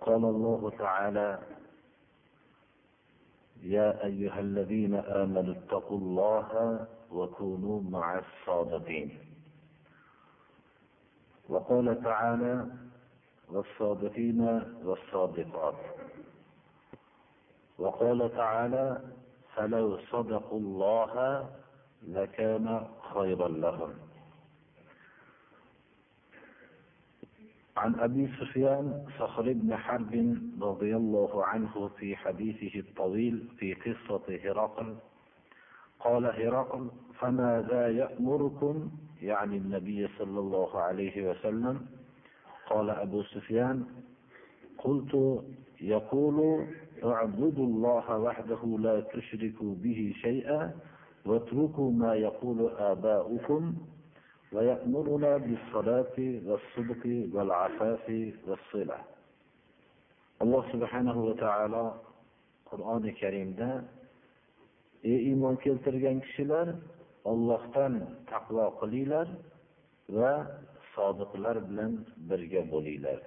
قال الله تعالى يا أيها الذين آمنوا اتقوا الله وكونوا مع الصادقين. وقال تعالى والصادقين والصادقات. وقال تعالى فلو صدقوا الله لكان خيرا لهم. عن أبي سفيان صخر بن حرب رضي الله عنه في حديثه الطويل في قصة هرقل. قال هرقل فماذا يأمركم؟ يعني النبي صلى الله عليه وسلم. قال أبو سفيان قلت يقول اعبدوا الله وحده لا تشركوا به شيئا واتركوا ما يقول آباؤكم ويأمرنا بالصلاة والصدق والعفاف والصلة alloh subhanahu va taolo qur'oni karimda ey iymon keltirgan kishilar ollohdan taqvo qilinglar va sodiqlar bilan birga bo'linglar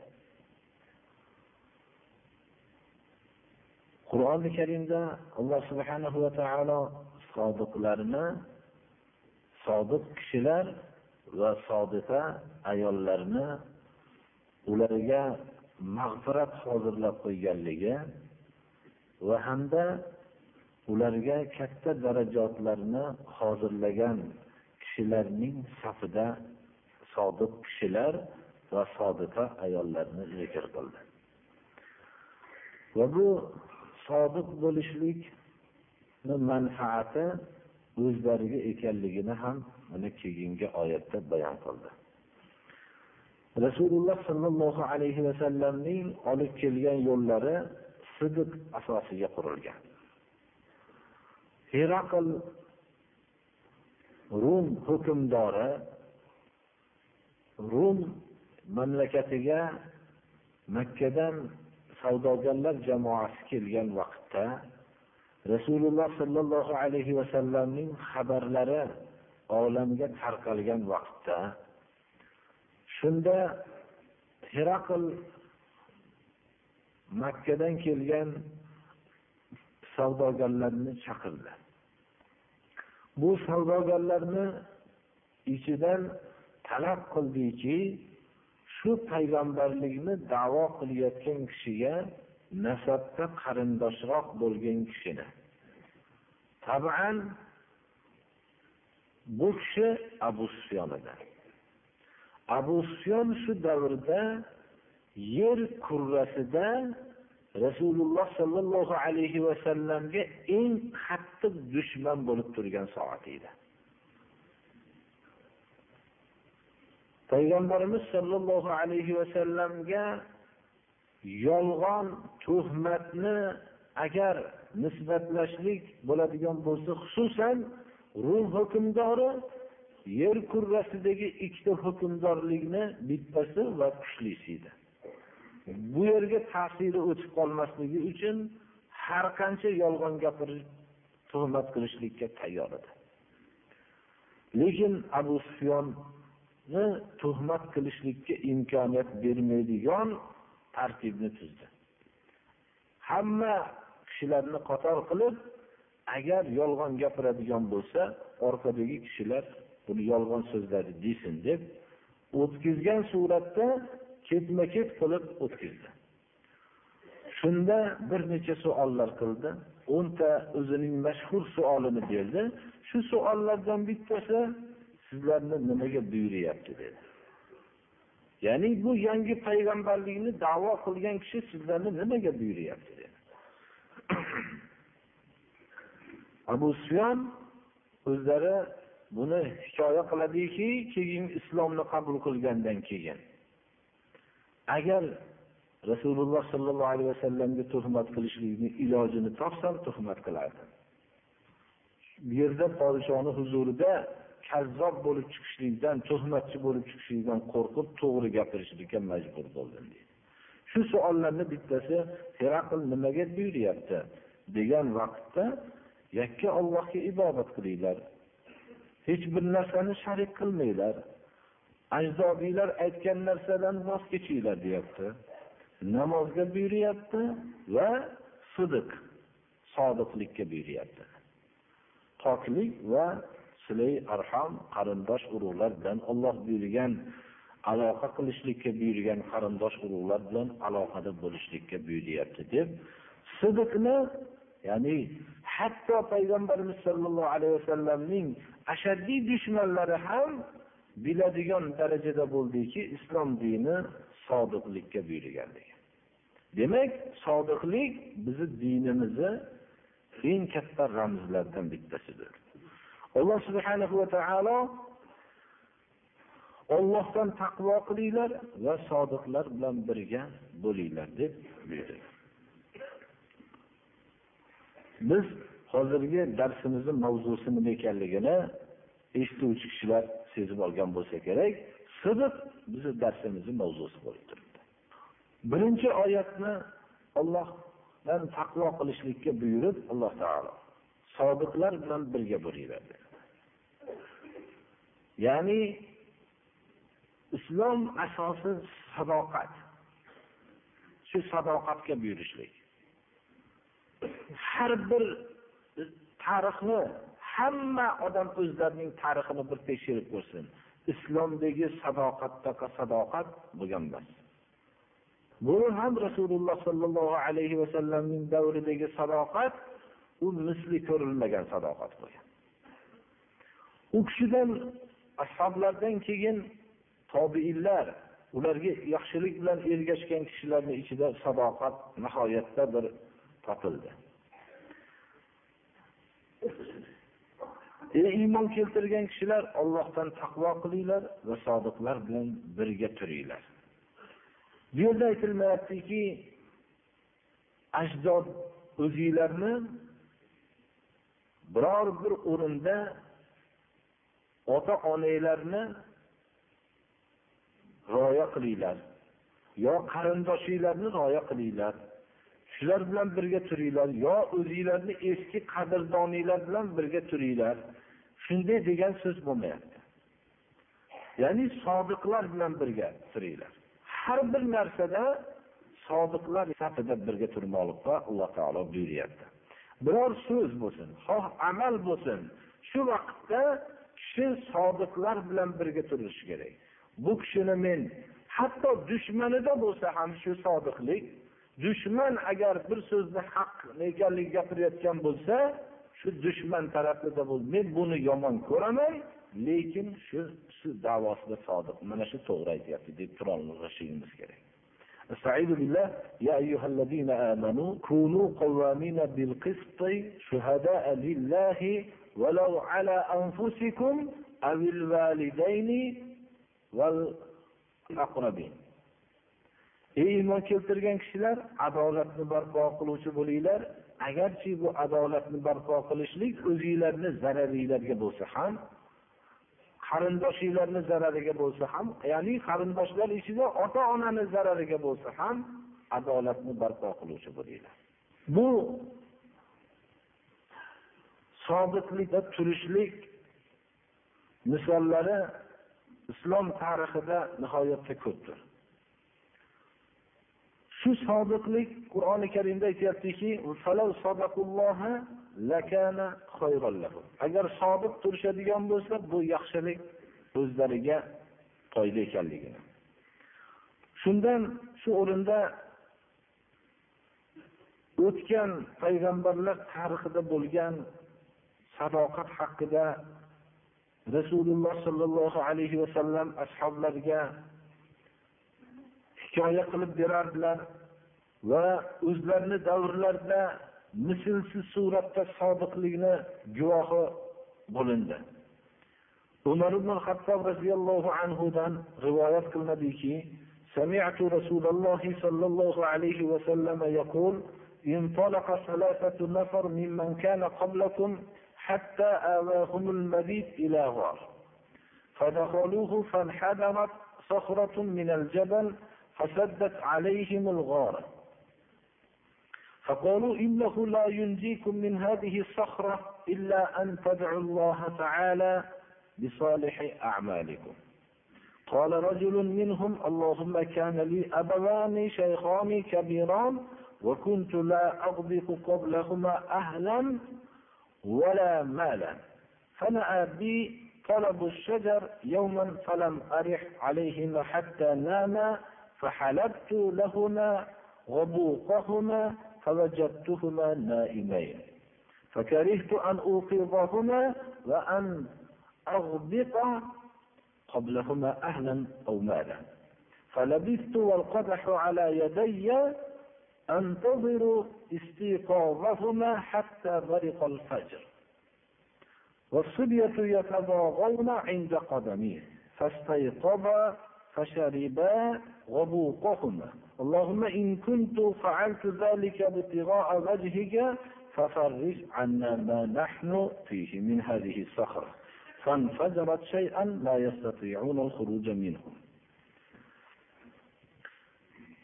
qur'oni karimda alloh subhanahu va taolo sodiqlarni sodiq kishilar va sodiqa ayollarni ularga mag'firat hozirlab qo'yganligi va hamda ularga katta darajotlarni hozirlagan kishilarning safida sodiq kishilar va sodiqa ayollarni zikr qildi. Va bu sodiq bo'lishlikni manfaati o'zlariga ekanligini ham mana keyingi oyatda bayon qildi. Rasululloh sollallohu alayhi vasallamning olib kelgan yo'llari sidiq asosiga qurilgan. Heraql rum hukmdori rum mamlakatiga makkadan savdogarlar jamoasi kelgan vaqtda rasululloh sollallohu alayhi vasallamning xabarlari olamga tarqalgan vaqtda shunda heraql makkadan kelgan savdogarlarni chaqirdi. Bu savdogarlarni ichidan talab qildiki shu payg'ambarlikni da'vo qilayotgan kishiga nasabda qarindoshroq bo'lgan kishini. Taban bu kishi abu sufyon edi. Abu sufyon shu davrda yer kurrasida rasululloh sollallohu alayhi vasallamga eng qattiq dushman bo'lib turgan soat edi. Payg'ambarimiz sollallohu alayhi vasallamga yolg'on tuhmatni agar nisbatlashlik bo'ladigan bo'lsa xususan rum hukmdori yer kurrasidagi ikkita hukmdorlikni bittasi va kuchlisi edi. Bu yerga ta'siri o'tib qolmasligi uchun har qancha yolg'on gapirib tuhmat qilishlikka tayyor edi. Lekin abu sufyonni tuhmat qilishlikka imkoniyat bermaydigan tartibni tuzdi. Hamma kishilarni qator qilib agar yolg'on gapiradigan bo'lsa orqadagi kishilar buni yolg'on so'zladi desin deb o'tkazgan suratda ketma ket qilib o'tkazdi shunda bir necha savollar qildi. O'nta o'zining mashhur savolini berdi. Shu savollardan bittasi sizlarni nimaga buyuryapti dedi. Ya'ni bu yangi payg'ambarlikni da'vo qilgan kishi sizlarni nimaga buyuryapti abu sufyon o'zlari buni hikoya qiladiki keyin islomni qabul qilgandan keyin. Agar rasululloh sollallohu alayhi vasallamga tuhmat qilishlikni ilojini topsam tuhmat qilardim. Bu yerda podshoni huzurida kazzob bo'lib chiqishlikdan tuhmatchi bo'lib chiqishlikdan qo'rqib to'g'ri gapirishlikka majbur bo'ldim deydi. Shu savollarni bittasi heraql nimaga buyuryapti degan vaqtda yakka ollohga ibodat qilinglar. Hech bir narsani sharik qilmanglar. Ajdodiylar aytgan narsadan voz kechinglar deyapti. Namozga buyuryapti va sidiq sodiqlikka buyuryapti. Poklik va silay arham qarindosh urug'lar bilan olloh buyurgan aloqa qilishlikka buyurgan qarindosh urug'lar bilan aloqada bo'lishlikka buyuryapti deb sidiqni ya'ni hatto payg'ambarimiz sollallohu alayhi vasallamning ashaddiy dushmanlari ham biladigan darajada bo'ldiki islom dini sodiqlikka buyurganligi demak sodiqlik bizni dinimizni eng katta ramzlardan bittasidir. Alloh subhanahu va taolo ollohdan taqvo qilinglar va sodiqlar bilan birga bo'linglar deb buyurdi. Biz hozirgi darsimizni mavzusi nima ekanligini eshituvchi kishilar sezib olgan bo'lsa kerak sidiq bizni darsimizni mavzusi bo'lib turibdi. Birinchi oyatni ollohdan taqvo qilishlikka buyurib alloh taolo sodiqlar bilan birga bo'laveradi. Ya'ni islom asosi sadoqat. Shu sadoqatga buyurishlik. Har bir tarixni hamma odam o'zlarining tarixini bir tekshirib ko'rsin. Islomdagi sadoqatdaqa sadoqat bo'lgan emas. Bu ham rasululloh sollallohu alayhi vasallamning davridagi sadoqat u misli ko'rilmagan sadoqat bo'lgan u kishidan ashoblardan keyin tobiinlar ularga yaxshilik bilan ergashgan kishilarni ichida sadoqat nihoyatda bir topildi. Ey iymon keltirgan kishilar ollohdan taqvo qilinglar va sodiqlar bilan birga turinglar. Bu yerda aytilmayaptiki ajdod o'zinglarni biror bir o'rinda ota onanglarni rioya qilinglar yo qarindoshinglarni rioya qilinglar. Shular bilan birga turinglar yo o'zinglarni eski qadrdoninglar bilan birga turinglar. Shunday degan so'z bo'lmayapti. Ya'ni sodiqlar bilan birga turinglar. Har bir narsada sodiqlar safida birga turmoqlikqa alloh taolo buyuryapti. Biror so'z bo'lsin xoh amal bo'lsin shu vaqtda kishi sodiqlar bilan birga turishi kerak. Bu kishini men hatto dushmanida bo'lsa ham shu sodiqlik dushman agar bir so'zni haq ekanligi gapirayotgan bo'lsa shu dushman tarafida bo'l men buni yomon ko'raman lekin shu shu davosida sodiq mana shu to'g'ri aytyapti deb turolishligimiz kerak. استعيذ بالله يا أيها الذين آمنوا كونوا قوامين بالقسط شهداء لله ولو على أنفسكم أو الوالدين والأقربين ey iymon keltirgan kishilar adolatni barpo qiluvchi bo'linglar agarchi bu adolatni barpo qilishlik o'zinglarni zararinglarga bo'lsa ham qarindoshinglarni zarariga bo'lsa ham ya'ni qarindoshlar ichida ota onani zarariga bo'lsa ham adolatni barpo qiluvchi bo'linglar. Bu sodiqlikda turishlik misollari islom tarixida nihoyatda ko'pdir. Shu sodiqlik qur'oni karimda aytyaptiki agar sobit turishadigan bo'lsa bu yaxshilik o'zlariga foyda ekanligini. Shundan shu o'rinda o'tgan payg'ambarlar tarixida bo'lgan sadoqat haqida rasululloh sollallohu alayhi vasallam ashoblarga hikoya qilib berardilar va o'zlarini davrlarida mislsiz suratda sodiqlikni guvohi bo'lindi. Umar ibn hattob roziyallohu anhudan rivoyat qilinadiki سمعت رسول الله صلى الله عليه وسلم يقول انطلق ثلاثة نفر ممن كان قبلكم حتى آواهم المبيت إلى غار فدخلوه فانحدرت صخرة من الجبل فسدت عليهم الغار فقالوا إنه لا ينجيكم من هذه الصخرة إلا أن تدعوا الله تعالى بصالح أعمالكم. قال رجل منهم اللهم كان لي أبوان شيخان كبيران وكنت لا أغبق قبلهما أهلا ولا مالا. فنأى بي طلب الشجر يوما فلم أرح عليهما حتى ناما فحلبت لهما غبوقهما فوجدتهما نائمين. فكرهت أن أوقظهما وأن أغبط قبلهما أهلا أو مالا. فلبثت والقدح على يدي أنتظر استيقاظهما حتى برق الفجر. والصبية يتضاغون عند قدميه فاستيقظا فشربا غبوقهما اللهم إن كنت فعلت ذلك ابتغاء وجهك ففرج عنا ما نحن فيه من هذه الصخرة فانفجرت شيئا لا يستطيعون الخروج منه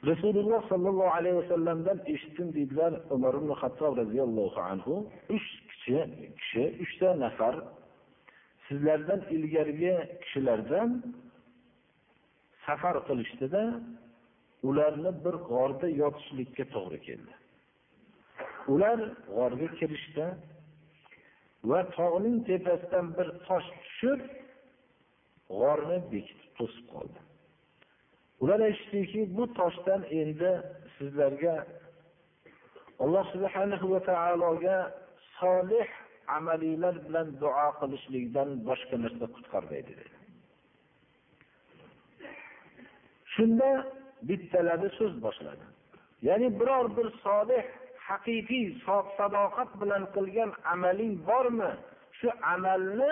rasululloh sollallohu alayhi vasallamdan eshitdim deydilar umar ibn hattob roziyallohu anhu uch kishi kishi uchta nafar sizlardan ilgarigi kishilardan safar qilishdida ularni bir g'orda yotishlikka to'g'ri keldi. Ular g'orga kirishdi va tog'ning tepasidan bir tosh tushib g'orni bekitib to'sib qoldi. Ular aytishdiki bu toshdan endi sizlarga alloh subhanahu va taologa solih amaliylar bilan duo qilishlikdan boshqa narsa qutqarmaydi dedi. Shunda bittalari so'z boshladi. Ya'ni biror bir solih haqiqiy sadoqat bilan qilgan amaling bormi? Shu amalni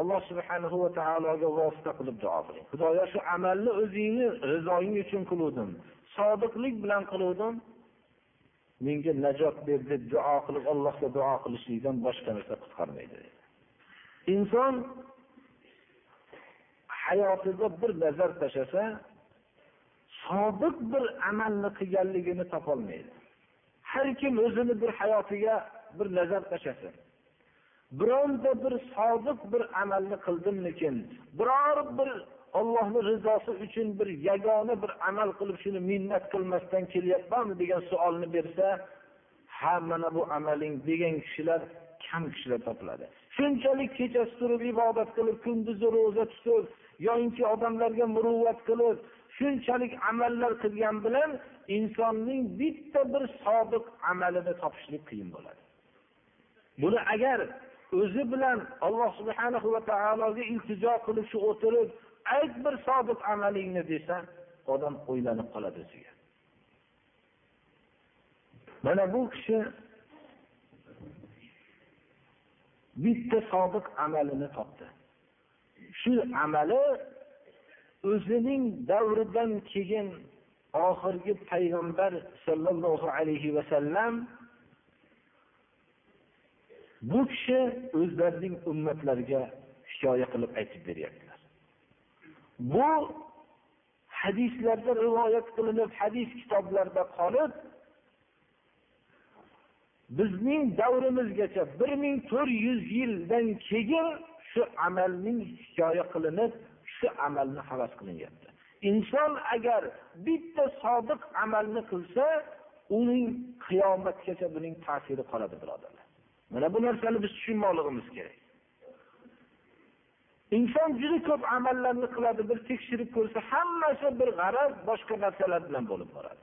alloh subhanahu va taologa vosita qilib duo qiling. Xudoyo shu amalni o'zingni rizoying uchun qiluvdim sodiqlik bilan qiluvdim menga najot ber deb duo qilib allohga duo qilishlikdan boshqa narsa qutqarmaydi. Inson hayotida bir nazar tashlasa sodiq bir amalni qilganligini topolmaydi. Har kim o'zini bir hayotiga bir nazar tashlasin. Bironta bir sodiq bir amalni qildimmikin? Biror bir ollohni rizosi uchun bir yagona bir amal qilib shuni minnat qilmasdan kelyapmanmi degan savolni bersa ha mana bu amaling degan kishilar kam kishilar topiladi. Shunchalik kechasi turib ibodat qilib kunduzi ro'za tutib yoinki odamlarga muruvvat qilib shunchalik amallar qilgan bilan insonning bitta bir sodiq amalini topishlik qiyin bo'ladi. Buni agar o'zi bilan alloh subhanahu va taologa iltijo qilib shu o'tirib ayt bir sodiq amalingni desa odam o'ylanib qoladi o'ziga. Mana bu kishi bitta sodiq amalini topdi. Shu amali o'zining davridan keyin oxirgi payg'ambar sollallohu alayhi vasallam bu kishi o'zlarining ummatlariga hikoya qilib aytib beryaptilar. Bu hadislarda rivoyat qilinib hadis kitoblarida qolib bizning davrimizgacha bir ming to'rt yuz yildan keyin shu amalning hikoya qilinib shu amalni havas qilinyapti. Inson agar bitta sodiq amalni qilsa uning qiyomatgacha buning ta'siri qoladi birodarlar. Mana bu narsani biz tushunmoqligimiz kerak. Inson juda ko'p amallarni qiladi bir tekshirib ko'rsa hammasi bir g'araz boshqa narsalar bilan bo'lib boradi.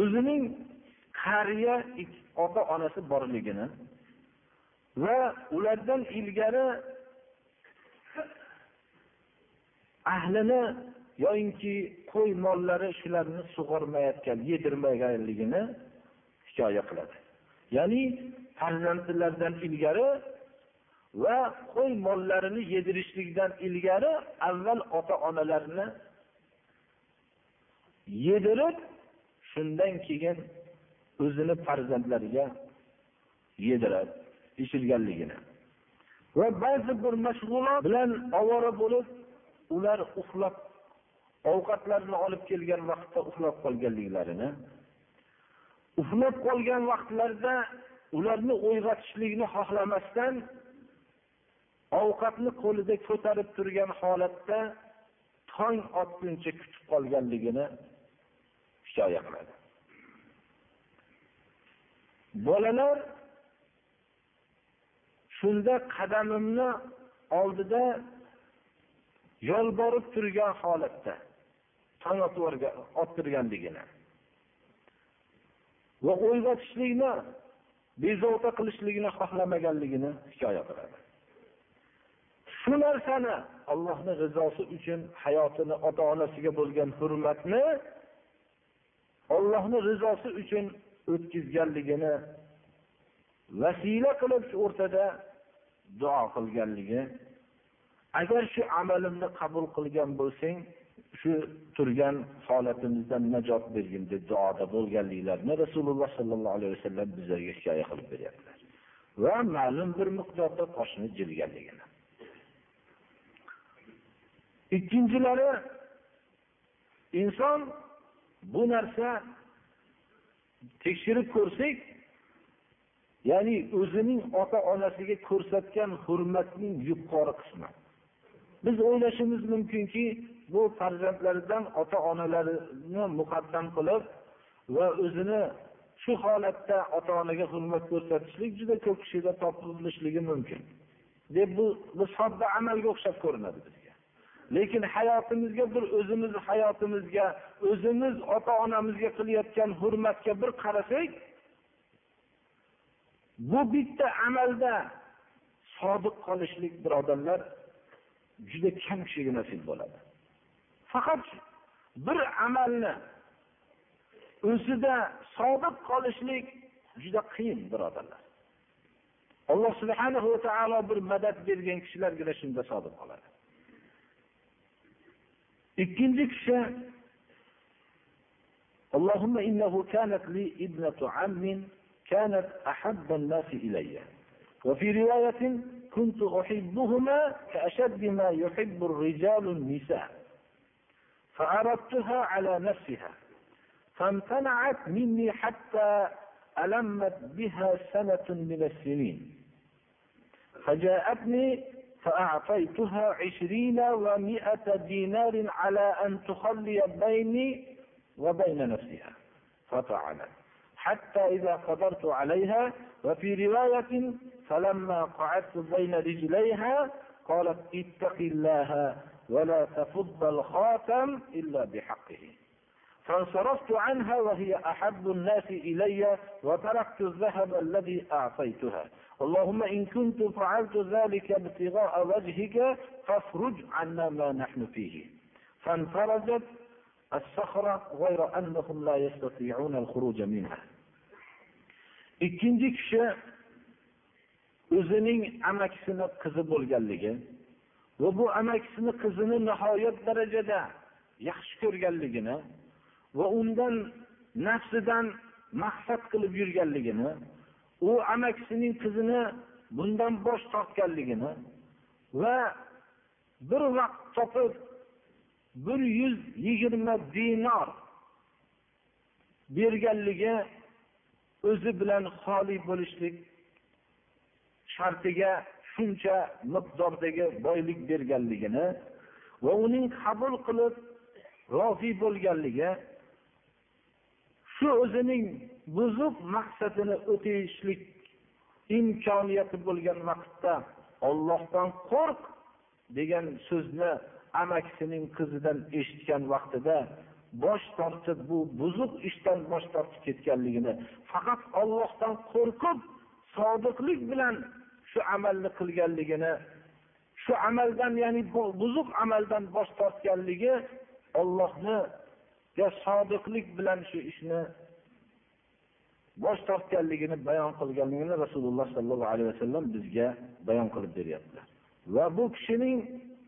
O'zining qariya ota onasi borligini va ulardan ilgari ahlini yoyinki qo'y mollari shularni sug'ormayotgan yedirmaganligini hikoya qiladi. Ya'ni farzandlardan ilgari va qo'y mollarini yedirishlikdan ilgari avval ota onalarini yedirib shundan keyin o'zini farzandlariga yediradi. Ichirganligini va ba'zi bir mashg'ulot bilan ovora bo'lib ular uxlab ovqatlarini olib kelgan vaqtda uxlab qolganliklarini uxlab qolgan vaqtlarida ularni uyg'otishlikni xohlamasdan ovqatni qo'lida ko'tarib turgan holatda tong otguncha kutib qolganligini hikoya qiladi. Bolalar shunda qadamimni oldida yolborib turgan holatda tong ottirganligini va uyg'otishlikni bezovta qilishligini xohlamaganligini hikoya qiladi. Shu narsani allohni rizosi uchun hayotini ota onasiga bo'lgan hurmatni ollohni rizosi uchun o'tkazganligini vasila qilib shu o'rtada duo qilganligi. Agar shu amalimni qabul qilgan bo'lsang shu turgan holatimizdan najot bergin deb duoda bo'lganliklarini rasululloh sollallohu alayhi vasallam bizlarga hikoya qilib beryaptilar. Va ma'lum bir miqdorda toshni jilganligini. Ikkinchilari inson bu narsa tekshirib ko'rsak ya'ni o'zining ota onasiga ko'rsatgan hurmatning yuqori qismi. Biz o'ylashimiz mumkinki bu farzandlaridan ota onalarini muqaddam qilib va o'zini shu holatda ota onaga hurmat ko'rsatishlik juda ko'p kishida topilishligi mumkin. Deb bu bu sodda amalga o'xshab ko'rinadi bizga. Lekin hayotimizga bir o'zimiz hayotimizga o'zimiz ota onamizga qilayotgan hurmatga bir qarasak bu bitta amalda sodiq qolishlik birodarlar juda kam kishiga nasib bo'ladi faqat bir amalni o'zida sodiq qolishlik juda qiyin birodarlar alloh subhanahu va taolo bir madad bergan kishilargina shunda sodiq qoladi ikkinchi kishi اللهم إنه كانت لي ابنة عم كانت أحب الناس إلي. وفي رواية كنت أحبهما كأشد ما يحب الرجال النساء فأردتها على نفسها فامتنعت مني حتى ألمت بها سنة من السنين. فجاءتني فأعطيتها عشرين ومائة دينار على أن تخلي بيني وبين نفسها ففعلت حتى إذا قدرت عليها وفي رواية فلما قعدت بين رجليها قالت اتق الله ولا تفض الخاتم إلا بحقه. فانصرفت عنها وهي أحب الناس إلي وتركت الذهب الذي أعطيتها. اللهم إن كنت فعلت ذلك ابتغاء وجهك فافرج عنا ما نحن فيه. فانفرجت الصخرة غير أنهم لا يستطيعون الخروج منها. Ikkinchi kishi o'zining amakisini qizi bo'lganligi va bu amakisini qizini nihoyat darajada yaxshi ko'rganligini va undan nafsidan maqsad qilib yurganligini u amakisining qizini bundan bosh tortganligini va bir vaqt topib bir yuz yigirma dinor berganligi o'zi bilan xoli bo'lishlik shartiga shuncha miqdordagi boylik berganligini va uning qabul qilib rozi bo'lganligi shu o'zining buzuq maqsadini o'tayishlik imkoniyati bo'lgan vaqtda ollohdan qo'rq degan so'zni amakisining qizidan eshitgan vaqtida bosh tortib bu buzuq ishdan bosh tortib ketganligini faqat ollohdan qo'rqib sodiqlik bilan shu amalni qilganligini shu amaldan ya'ni buzuq amaldan bosh tortganligi ollohniga sodiqlik bilan shu ishni bosh tortganligini bayon qilganligini rasululloh sollallohu alayhi vasallam bizga bayon qilib beryaptilar va bu kishining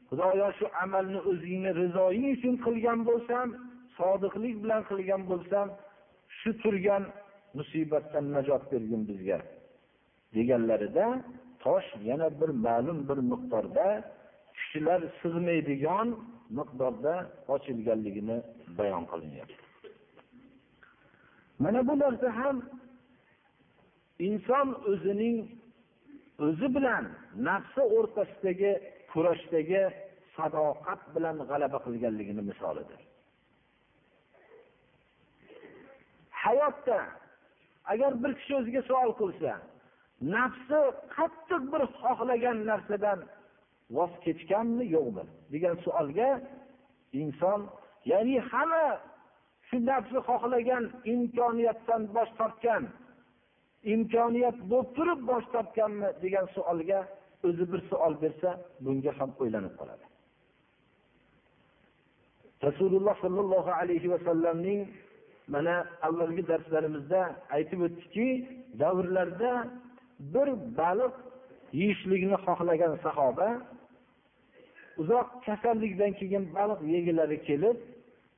xudoyo shu amalni o'zingni rizoying uchun qilgan bo'lsam sodiqlik bilan qilgan bo'lsam shu turgan musibatdan najot bergin bizga. Deganlarida tosh yana bir ma'lum bir miqdorda kishilar sig'maydigan miqdorda ochilganligini bayon qilinyapti. Mana bu narsa ham inson o'zining o'zi bilan nafsi o'rtasidagi kurashdagi sadoqat bilan g'alaba qilganligini misolidir. Hayotda agar bir kishi o'ziga savol qilsa nafsi qattiq bir xohlagan narsadan voz kechganmi? Yo'qmi degan savolga inson ya'ni hamma shu nafsi xohlagan imkoniyatdan bosh tortgan imkoniyat bo'lib turib bosh tortganmi? Degan savolga o'zi bir savol bersa bunga ham o'ylanib qoladi. Rasululloh sollallohu alayhi vasallamning mana avvalgi darslarimizda aytib o'tdikki davrlarda bir baliq yeyishlikni xohlagan sahoba uzoq kasallikdan keyin baliq yegilari kelib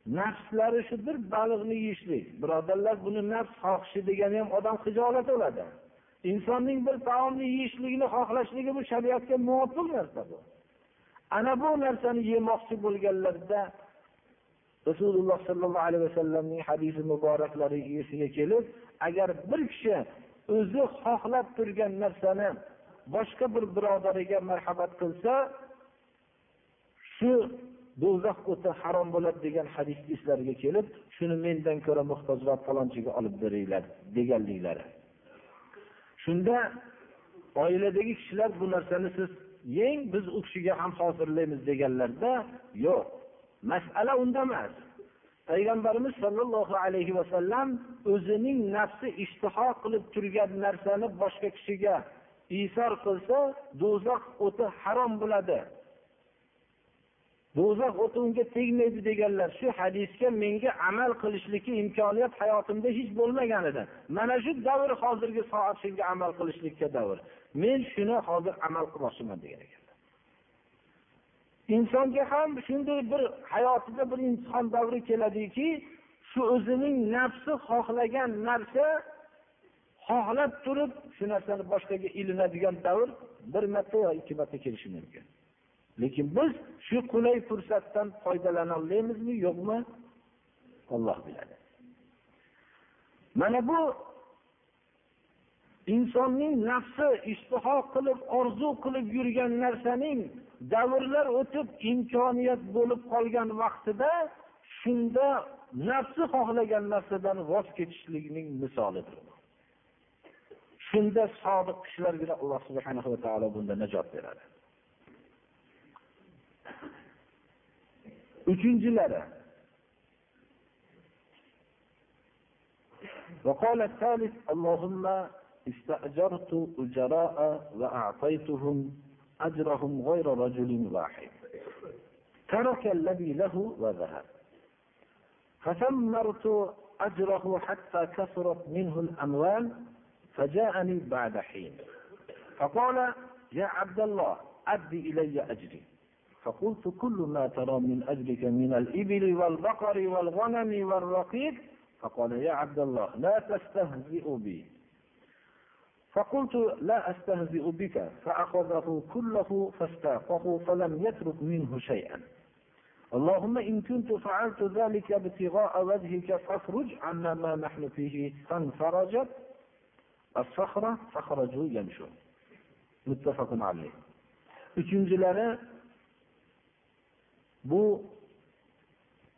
nafslari shu bir baliqni yeyishlik birodarlar buni nafs xohishi degani ham odam hijolat bo'ladi. Insonning bir taomni yeyishligini xohlashligi bu shariatga muvofiq narsa bu. Ana bu narsani yemoqchi bo'lganlarida rasululloh sollallohu alayhi vasallamning hadisi muboraklari esiga kelib agar bir kishi o'zi xohlab turgan narsani boshqa bir birodariga marhamat qilsa shu do'zax o'ti harom bo'ladi degan hadis eslariga kelib shuni mendan ko'ra muhtojroq falonchiga olib beringlar deganliklari. Shunda oiladagi kishilar bu narsani siz yeng biz u kishiga ham hozirlaymiz deganlarda yo'q. Masala unda emas. Payg'ambarimiz sollallohu alayhi vasallam o'zining nafsi ishtiho qilib turgan narsani boshqa kishiga isor qilsa do'zax o'ti harom bo'ladi. Do'zax o'ti unga tegmaydi deganlar shu hadisga menga amal qilishlikka imkoniyat hayotimda hech bo'lmagan edi. Mana shu davr hozirgi soat shunga amal qilishlikka davr. Men shuni hozir amal qilmoqchiman degan ekan. Insonga ham shunday bir hayotida bir imtihon davri keladiki shu o'zining nafsi xohlagan narsa xohlab turib shu narsani boshqaga ilinadigan davr bir marta yo ikki marta kelishi mumkin. Lekin biz shu qulay fursatdan foydalana olamizmi yo'qmi? Olloh biladi. Mana bu insonning nafsi ishtiho qilib orzu qilib yurgan narsaning davrlar o'tib imkoniyat bo'lib qolgan vaqtida shunda nafsi xohlagan narsadan voz kechishlikning misolidir shunda sodiq kishilargina alloh subhanahu va taolo bunda najot beradi uchinchilari وقال الثالث اللهم استأجرت أجراء وأعطيتهم أجرهم غير رجل واحد. ترك الذي له وذهب. فثمرت أجره حتى كثرت منه الأموال فجاءني بعد حين. فقال يا عبد الله أد إلي أجري. فقلت كل ما ترى من أجرك من الإبل والبقر والغنم والرقيق. فقال يا عبد الله لا تستهزئ بي. فقلت لا أستهزئ بك فأخذه كله فاستاقه فلم يترك منه شيئا اللهم إن كنت فعلت ذلك ابتغاء وجهك فافرج عنا ما نحن فيه فانفرجت الصخرة فخرجوا يمشون متفق عليه uchinchilari bu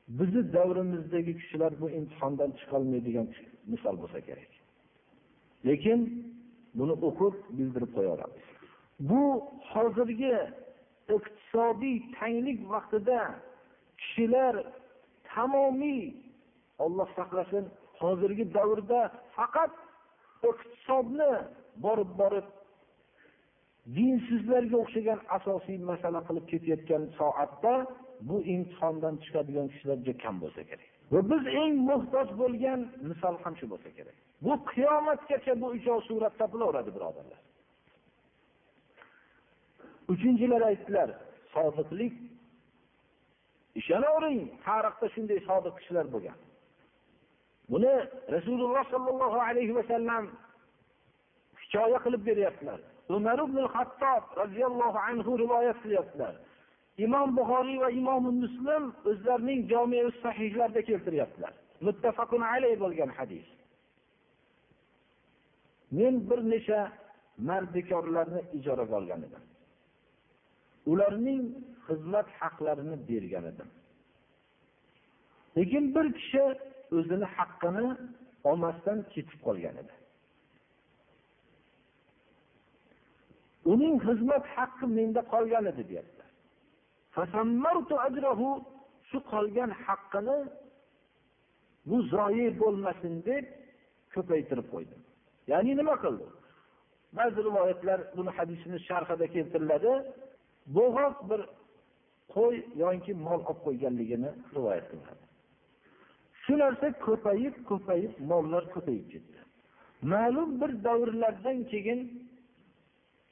bizni davrimizdagi kishilar bu imtihondan chiqolmaydigan misol bo'lsa kerak lekin buni o'qib bildirib qo'yaveramiz bu hozirgi iqtisodiy tanglik vaqtida kishilar tamomiy olloh saqlasin hozirgi davrda faqat iqtisodni borib borib dinsizlarga o'xshagan asosiy masala qilib ketayotgan soatda bu imtihondan chiqadigan kishilar juda kam bo'lsa kerak. Va biz eng muhtoj bo'lgan misol ham shu bo'lsa kerak. Bu qiyomatgacha bu uchov surat topilaveradi, birodarlar. Uchinchilar aytdilar, sodiqlik ishonavering, tarixda shunday sodiq kishilar bo'lgan. Buni Rasululloh sollallohu alayhi vasallam hikoya qilib beryaptilar. Umar ibn al-Hattob radhiyallohu anhu rivoyat qilyaptilar. Imom Buxoriy va Imom Muslim o'zlarining jomi sahihlarida keltiryaptilar. Muttafaqun alayh bo'lgan hadis. Men bir necha mardikorlarni ijaraga olgan edim. Ularning xizmat haqlarini bergan edim. Lekin bir kishi o'zini haqqini olmasdan ketib qolgan edi. Uning xizmat haqqi menda qolgan edi deyapti. Shu qolgan haqqini bu zoyi bo'lmasin deb ko'paytirib qo'ydim. Ya'ni nima qildi? Ba'zi rivoyatlar buni hadisini sharhida keltiriladi. Bo'g'oq bir qo'y yoki mol olib qo'yganligini rivoyat qiladi. Shu narsa ko'payib, ko'payib, mollar ko'payib ketdi. Ma'lum bir davrlardan keyin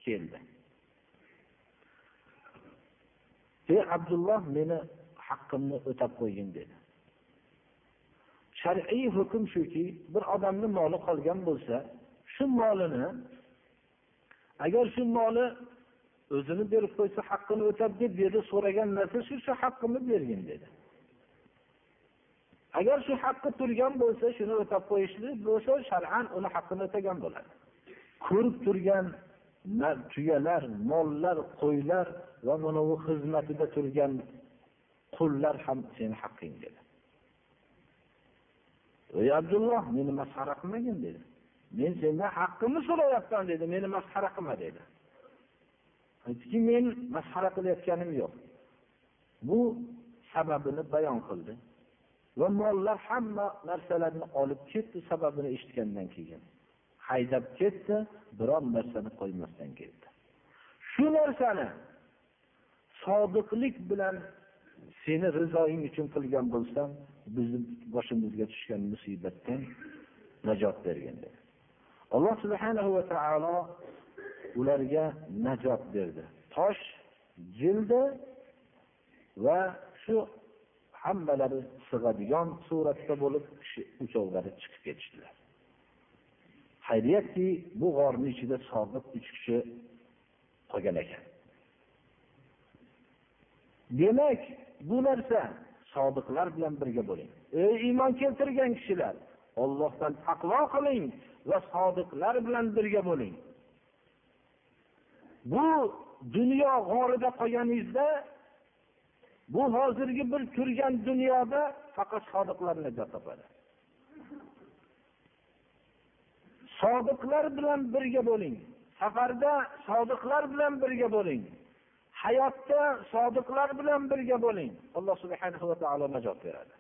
keldi. Ey Abdulloh meni haqqimni o'tab qo'ygin dedi. Shar'iy hukm shuki, bir odamni moli qolgan bo'lsa, shu molini agar shu moli o'zini berib qo'ysa haqqini o'tab deb yerda so'ragan narsa shu shu haqqimni bergin dedi. Agar shu haqqi turgan bo'lsa, shuni o'tab qo'yishlik bo'lsa, shar'an uni haqqini o'tagan bo'ladi. Ko'rib turgan tuyalar, mollar, qo'ylar va mana bu xizmatida turgan qullar ham seni haqqing dedi. Ey Abdulloh, meni masxara qilmagin dedi. Men sendan haqqimni so'rayapman dedi, meni masxara qilma dedi. Aytdiki, men masxara qilayotganim yo'q. Bu sababini bayon qildi. Va mollar hamma narsalarni olib ketdi sababini eshitgandan keyin. Haydab ketdi, biron narsani qo'ymasdan ketdi. Shu narsani sodiqlik bilan seni rizoying uchun qilgan bo'lsam, bizni boshimizga tushgan musibatdan najot bergin dedi. Alloh subhana va taolo ularga najot berdi. Tosh jildi va shu hammalari sig'adigan suratda bo'lib kishi uchovlari chiqib ketishdilar. xayriyatki bu g'orni ichida sobiq uch kishi qolgan ekan. Demak, bu narsa sodiqlar bilan birga bo'ling. Ey iymon keltirgan kishilar, ollohdan taqvo qiling va sodiqlar bilan birga bo'ling. Bu dunyo g'orida qolganingizda bu hozirgi bir turgan dunyoda faqat sodiqlar najot topadi. Sodiqlar bilan birga bo'ling. Safarda sodiqlar bilan birga bo'ling. Hayotda sodiqlar bilan birga bo'ling. Alloh subhanahu va taolo najot beradi.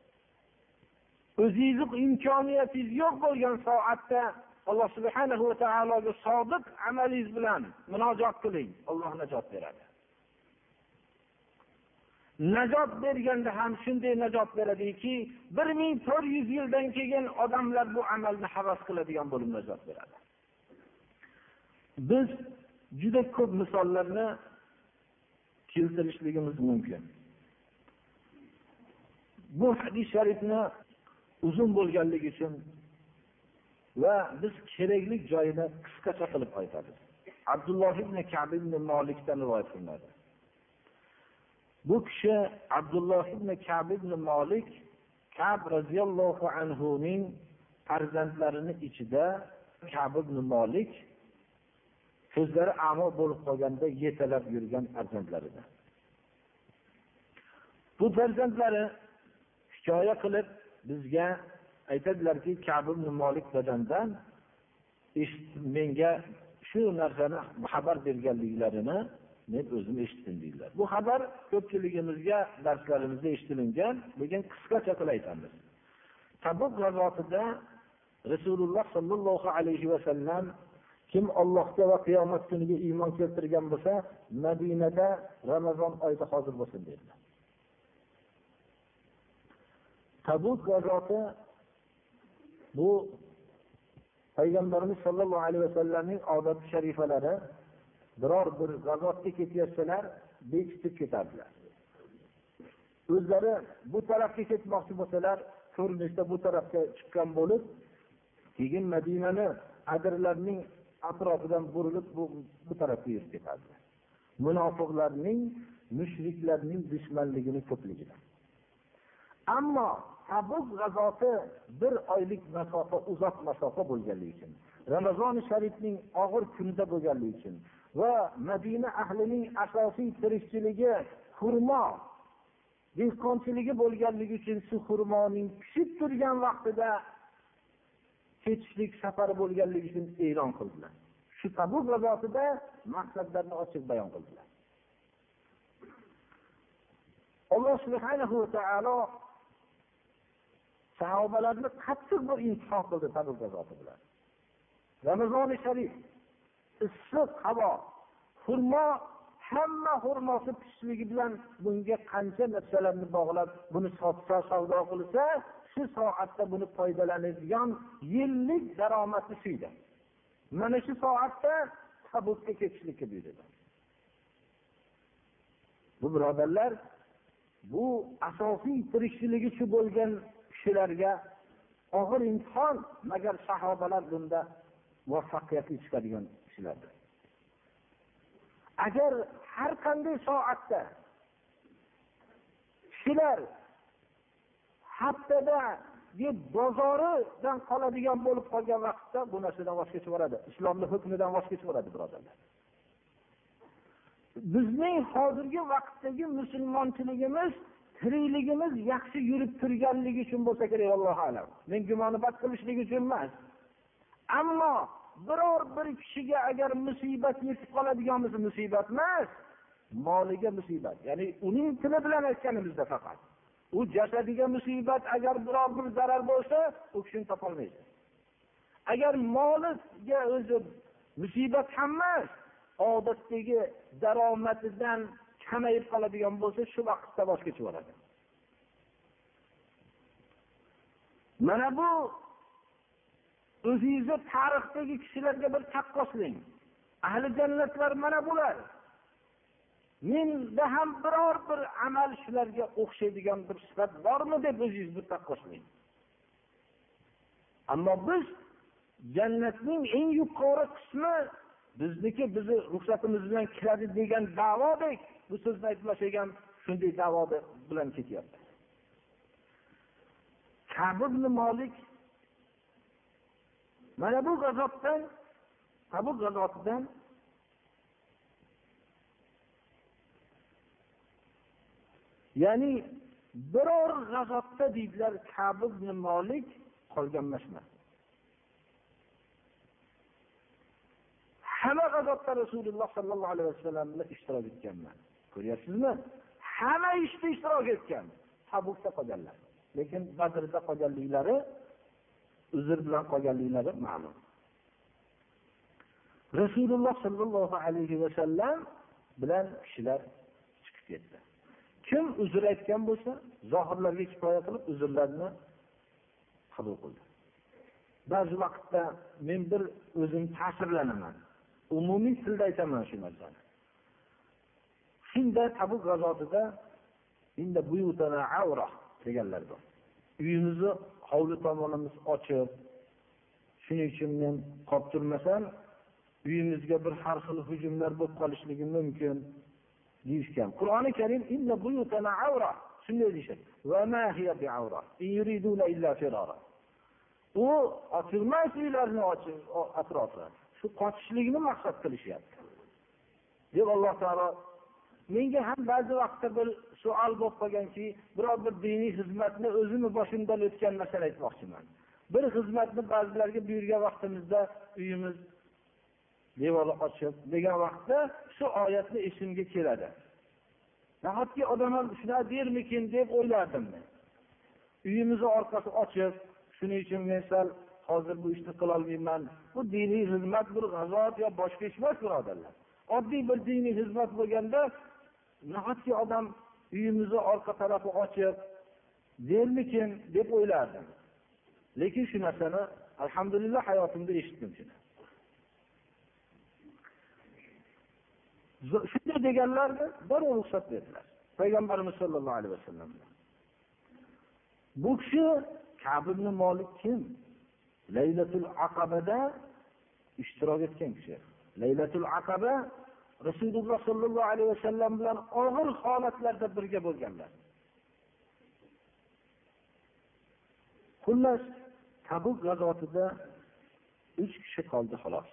o'zingizni imkoniyatingiz yo'q bo'lgan soatda Alloh subhana va taologa sodiq amalingiz bilan munojot qiling. Alloh najot beradi. Najot berganda ham shunday najot beradiki, 1400 yildan keyin odamlar bu amalni havas qiladigan bo'lib najot beradi. Biz juda ko'p misollarni keltirishligimiz mumkin. Bu hadis sharifni uzun bo'lganligi uchun va biz kerakli joyini qisqacha qilib aytamiz. Abdulloh ibn Ka'b ibn Malikdan rivoyat qilinadi. Bu kishi Abdulloh ibn Ka'b ibn Malik Ka'b radhiyallohu anhu farzandlarini ichida Ka'b ibn Malik ko'zlari amo bo'lib qolganda yetalab yurgan farzandlaridan. Bu farzandlari hikoya qilib bizga aytadilarki, Ka'b ibn Malik dadamdan menga shu narsani xabar berganliklarini men o'zim eshitdim deydilar. Bu xabar ko'pchiligimizga darslarimizda eshitilingan, lekin qisqacha qilib aytamiz. Tabuk g'azotida Rasululloh sallallohu alayhi va sallam kim Allohga va qiyomat kuniga iymon keltirgan bo'lsa, Madinada Ramazon oyida hozir bo'lsin dedilar. Tabuk g'azoti bu payg'ambarimiz sollallohu alayhi vasallamning odati sharifalari biror bir g'azotga ketayotsalar bekitib ketadilar o'zlari bu tarafga ketmoqchi bo'lsalar ko'rinishda bu tarafga chiqqan bo'lib keyin madinani adirlarning atrofidan burilib bu, bu tarafga yurib ketadilar munofiqlarning mushriklarning dushmanligini ko'pligidan. Ammo tabuk g'azoti bir oylik masofa uzoq masofa bo'lganligi uchun ramazoni sharifning og'ir kunida bo'lganligi uchun va madina ahlining asosiy tirikchiligi xurmo dehqonchiligi bo'lganligi uchun shu xurmoning pishib turgan vaqtida ketishlik safari bo'lganligi uchun e'lon qildilar. Shu tabuk g'azotida maqsadlarini ochiq bayon qildilar. Alloh subhanahu va taolo sahobalarni qattiq bir imtihon qildi tabuk g'azoti bilan. Ramazoni sharif issiq havo xurmo hamma xurmosi pishishligi bilan bunga qancha narsalarni bog'lab buni sotsa savdo qilsa shu soatda buni foydalanadigan yillik daromadi shu edi. Mana shu soatda tabutga ketishlikka buyurdi. Bu birodarlar bu asosiy tirikchiligi shu bo'lgan kishilarga og'ir imtihon magar sahobalar bunda muvaffaqiyatli chiqadigan kishilardir. Agar har qanday soatda kishilar haftada bozoridan qoladigan bo'lib qolgan vaqtda bu narsadan voz kechib yuboradi islomni hukmidan voz kechib yuboradi birodarlar. Bizning hozirgi vaqtdagi musulmonchiligimiz tirikligimiz yaxshi yurib turganligi uchun bo'lsa kerak allohu alam. Men gumonibat qilishlik uchun emas. Ammo biror bir kishiga agar musibat yetib qoladigan bo'lsa musibat emas moliga musibat. Ya'ni uning tili bilan aytganimizda faqat. U jasadiga musibat agar biror bir zarar bo'lsa u kishini topolmaysiz agar moliga o'zi musibat ham emas odatdagi daromadidan kamayib qoladigan bo'lsa shu vaqtda voz kechib yuboradi mana bu o'zingizni tarixdagi kishilarga bir taqqoslang. Ahli jannatlar mana bular. Menda ham biror bir amal shularga o'xshaydigan bir sifat bormi deb o'zingizni bir taqqoslang. Ammo biz jannatning eng yuqori qismi bizniki bizni ruxsatimiz bilan kiradi degan da'vodek bu so'zni aytmas ekan shunday davo bilan ketyapti. Kabi molik mana bu g'azotdan tabuk g'azotidan ya'ni biror g'azotda deydilar kabi molik qolgan emasman hamma g'azotda rasululloh sollallohu alayhi vasallam bilan ishtirok etganman ko'ryapsizmi? Hamma ishda ishtirok etgan. Tabukda qolganlar. Lekin badrda qolganliklari uzr bilan qolganliklari ma'lum. Rasululloh sollallohu alayhi vasallam bilan kishilar chiqib ketdi. Kim uzr aytgan bo'lsa zohirlarga kifoya qilib uzrlarni qabul qildi. Ba'zi vaqtda men bir o'zim ta'sirlanaman. Umumiy tilda aytaman shu narsani. Shunda tabuk g'azotida deganlar bor. Uyimizni hovli tomonimiz ochiq shuning uchun men qolib turmasam uyimizga bir har xil hujumlar bo'lib qolishligi mumkin deyishgan. Qur'oni karim shunday deyishadi. U ochilmas uylarni atrofi. Shu qochishlikni maqsad qilishyapti. Deb alloh taolo menga ham ba'zi vaqtda bir savol bo'lib qolganki biror bir diniy xizmatni o'zimni boshimdan o'tgan narsani aytmoqchiman. Bir xizmatni ba'zilarga buyurgan vaqtimizda uyimiz devori ochiq degan vaqtda shu oyatni esimga keladi. Nahotki odamlar shunaqa dermikin deb o'ylardim men uyimizni orqasi ochiq shuning uchun men sal hozir bu ishni qilolmayman bu diniy xizmat bir g'azot yo boshqa ish emas birodarlar. Oddiy bir diniy xizmat bo'lganda nahotki odam uyimizni orqa tarafi ochiq dermikin? deb o'ylardim. Lekin shu narsani alhamdulillah hayotimda eshitdim shuni. Shunday deganlarni darrov ruxsat berdilar. Payg'ambarimiz sollallohu alayhi vasallam. Bu kishi kab ibn molik kim? Laylatul aqabada ishtirok etgan kishi. Laylatul aqaba rasululloh sollallohu alayhi vasallam bilan og'ir holatlarda birga bo'lganlar. Xullas tabuk g'azotida uch kishi qoldi xolos.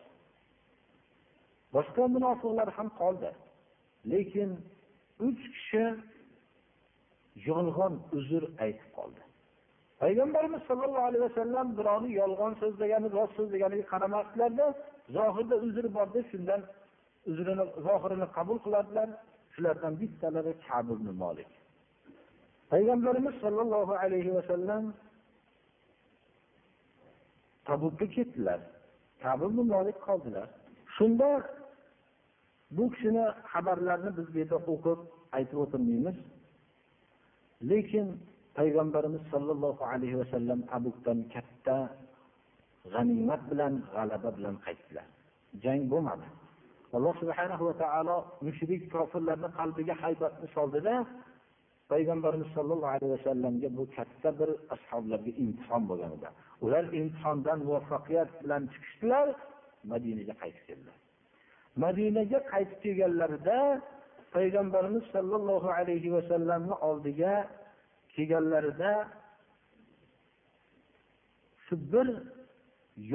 Boshqa munofiqlar ham qoldi. Lekin uch kishi yolg'on uzr aytib qoldi. Payg'ambarimiz sollallohu alayhi vasallam birovni yolg'on so'zlagani rost so'zlaganiga qaramasdilarda zohirda uzr bor deb shundan uzrini zohirini qabul qiladilar. Shulardan bittalari kab ibn molik payg'ambarimiz sollallohu alayhi vasallam tabukka ketdilar. Kab ibn molik qoldilar. Shunda bu kishini xabarlarini biz bu yerda o'qib aytib o'tirmaymiz. Lekin payg'ambarimiz sollallohu alayhi vasallam tabukdan katta g'animat bilan g'alaba bilan qaytdilar. Jang bo'lmadi. Alloh subhanahu va taolo mushrik kofirlarni qalbiga haybatni soldida payg'ambarimiz sollallohu alayhi vasallamga bu katta bir ashoblarga imtihon bo'lgan edi. Ular imtihondan muvaffaqiyat bilan chiqishdilar madinaga qaytib keldilar. Madinaga qaytib kelganlarida payg'ambarimiz sollallohu alayhi vasallamni oldiga kelganlarida shu bir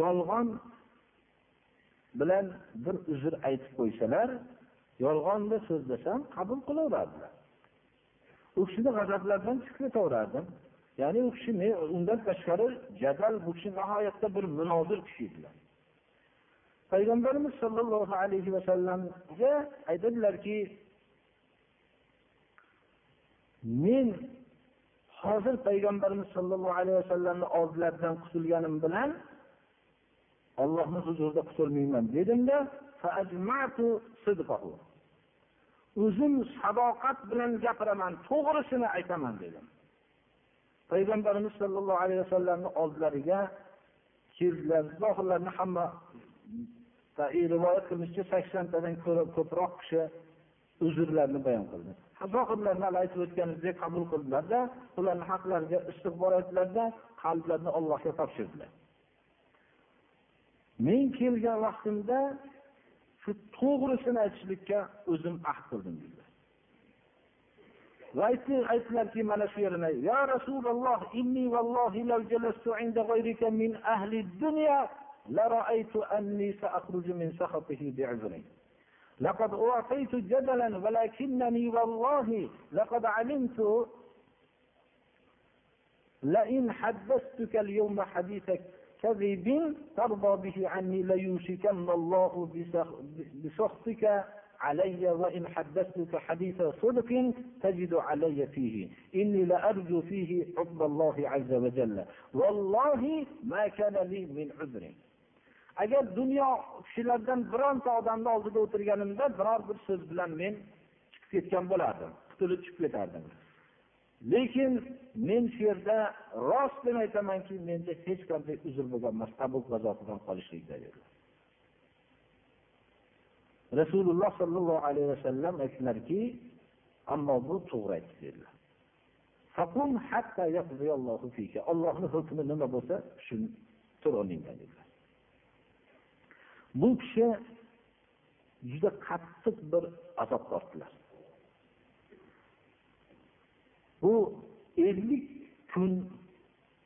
yolg'on bilan bir uzr aytib qo'ysalar yolg'onni so'zlasam qabul qilaveradilar u kishini g'azablaridan chiqib ya'ni u kishi men undan tashqari jadal bu kishi nihoyatda bir munozir kishi edilar payg'ambarimiz sollallohu alayhi vasallamga aytadilarki men hozir payg'ambarimiz sollallohu alayhi vasallamni oldilaridan qutulganim bilan ollohni huzurida qutulmayman dedimda o'zim sadoqat bilan gapiraman to'g'risini aytaman dedim. Payg'ambarimiz sollallohu alayhi vasallamni oldilariga keldilar. Zohirlarni hamma rivoyat qilinishicha saksontadan ko'ra ko'proq kishi uzrlarini bayon qildi. Zohirlarni hali aytib o'tganimizdek qabul qildilarda ularni haqlariga istig'bor aytdilarda qalblarini allohga topshirdilar. Men kelgan vaqtimda shu to'g'risini aytishlikka o'zim ahd qildim dedilar va aytdilarki mana shu yerini ya rasululloh inni لقد أعطيت جدلا ولكنني والله لقد علمت لئن حدثتك اليوم حديث كذب ترضى به عني ليوشكن الله بسخطك علي وإن حدثتك حديث صدق تجد علي فيه إني لأرجو فيه حب الله عز وجل والله ما كان لي من عذر agar dunyo kishilardan bironta odamni oldida o'tirganimda biror bir so'z bilan men chiqib ketgan bo'lardim qutulib chiqib ketardim Lekin men shu yerda rostini aytamanki menda hech qanday uzr bo'lgan emas tabuk g'azotidan qolishlikda dedi rasululloh sollallohu alayhi vasallam aytdilarki ammo bu to'g'ri aytdi dedilar. Ollohni hukmi nima bo'lsa shuni tur o'rningdan dedilar. Bu kishi juda qattiq bir azob tortdilar. Bu ellik kun